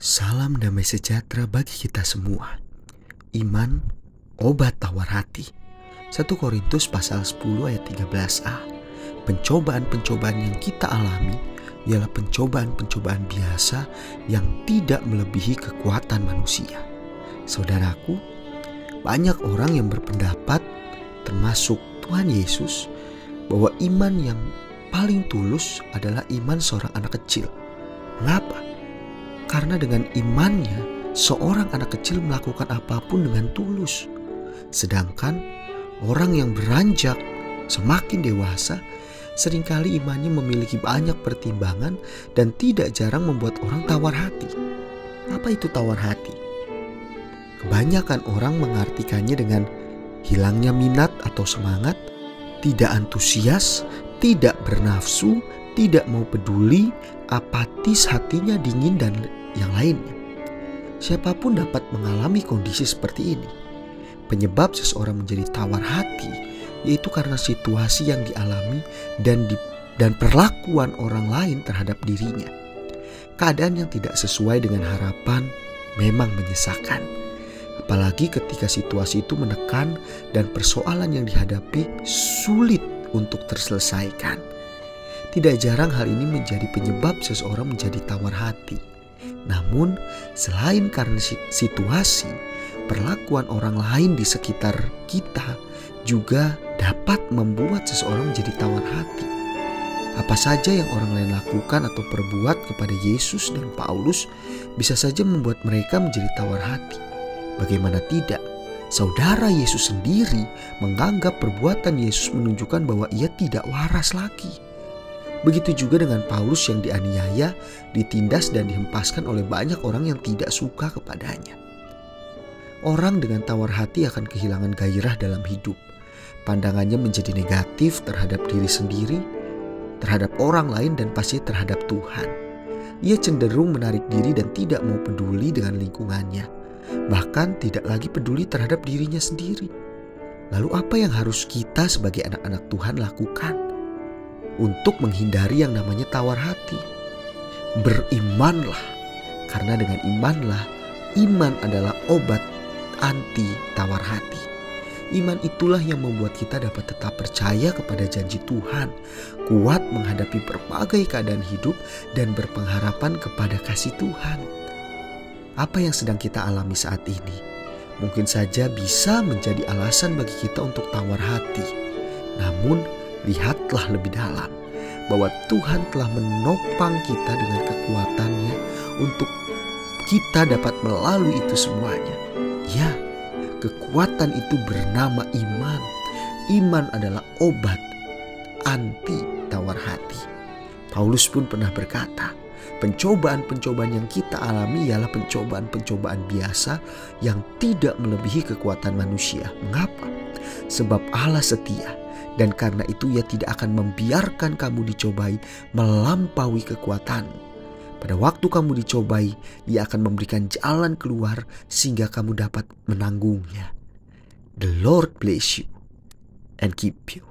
Salam damai sejahtera bagi kita semua. Iman, obat tawar hati. 1 Korintus pasal 10 ayat 13a. Pencobaan-pencobaan yang kita alami ialah pencobaan-pencobaan biasa yang tidak melebihi kekuatan manusia. Saudaraku, banyak orang yang berpendapat termasuk Tuhan Yesus bahwa iman yang paling tulus adalah iman seorang anak kecil. Mengapa? Karena dengan imannya, seorang anak kecil melakukan apa pun dengan tulus. Sedangkan orang yang beranjak semakin dewasa, sering kali imannya memiliki banyak pertimbangan dan tidak jarang membuat orang tawar hati. Apa itu tawar hati? Kebanyakan orang mengartikannya dengan hilangnya minat atau semangat, tidak antusias, tidak bernafsu, tidak mau peduli, apatis hatinya dingin dan yang lainnya. Siapa pun dapat mengalami kondisi seperti ini. Penyebab seseorang menjadi tawar hati yaitu karena situasi yang dialami dan di, dan perlakuan orang lain terhadap dirinya. Keadaan yang tidak sesuai dengan harapan memang menyesakan. Apalagi ketika situasi itu menekan dan persoalan yang dihadapi sulit untuk terselesaikan. Tidak jarang hal ini menjadi penyebab seseorang menjadi tawar hati. Namun, selain karena situasi, perlakuan orang lain di sekitar kita juga dapat membuat seseorang menjadi tawar hati. Apa saja yang orang lain lakukan atau perbuat kepada Yesus dan Paulus bisa saja membuat mereka menjadi tawar hati. Bagaimana tidak? Saudara Yesus sendiri menganggap perbuatan Yesus menunjukkan bahwa ia tidak waras lagi. Begitu juga dengan Paulus yang dianiaya, ditindas dan dihempaskan oleh banyak orang yang tidak suka kepadanya. Orang dengan tawar hati akan kehilangan gairah dalam hidup. Pandangannya menjadi negatif terhadap diri sendiri, terhadap orang lain dan pasti terhadap Tuhan. Ia cenderung menarik diri dan tidak mau peduli dengan lingkungannya. Bahkan tidak lagi peduli terhadap dirinya sendiri. Lalu apa yang harus kita sebagai anak-anak Tuhan lakukan? Untuk menghindari yang namanya tawar hati. Berimanlah, karena dengan imanlah, iman adalah obat anti tawar hati. Iman itulah yang membuat kita dapat tetap percaya kepada janji Tuhan, kuat menghadapi berbagai keadaan hidup, dan berpengharapan kepada kasih Tuhan. Apa yang sedang kita alami saat ini mungkin saja bisa menjadi alasan bagi kita untuk tawar hati, namun lihatlah lebih dalam bahwa Tuhan telah menopang kita dengan kekuatannya untuk kita dapat melalui itu semuanya. Ya, kekuatan itu bernama iman. Iman adalah obat anti tawar hati. Paulus pun pernah berkata, pencobaan-pencobaan yang kita alami ialah pencobaan-pencobaan biasa yang tidak melebihi kekuatan manusia. Mengapa? Sebab Allah setia dan karena itu ia tidak akan membiarkan kamu dicobai melampaui kekuatanmu. Pada waktu kamu dicobai, dia akan memberikan jalan keluar sehingga kamu dapat menanggungnya. The Lord bless you and keep you.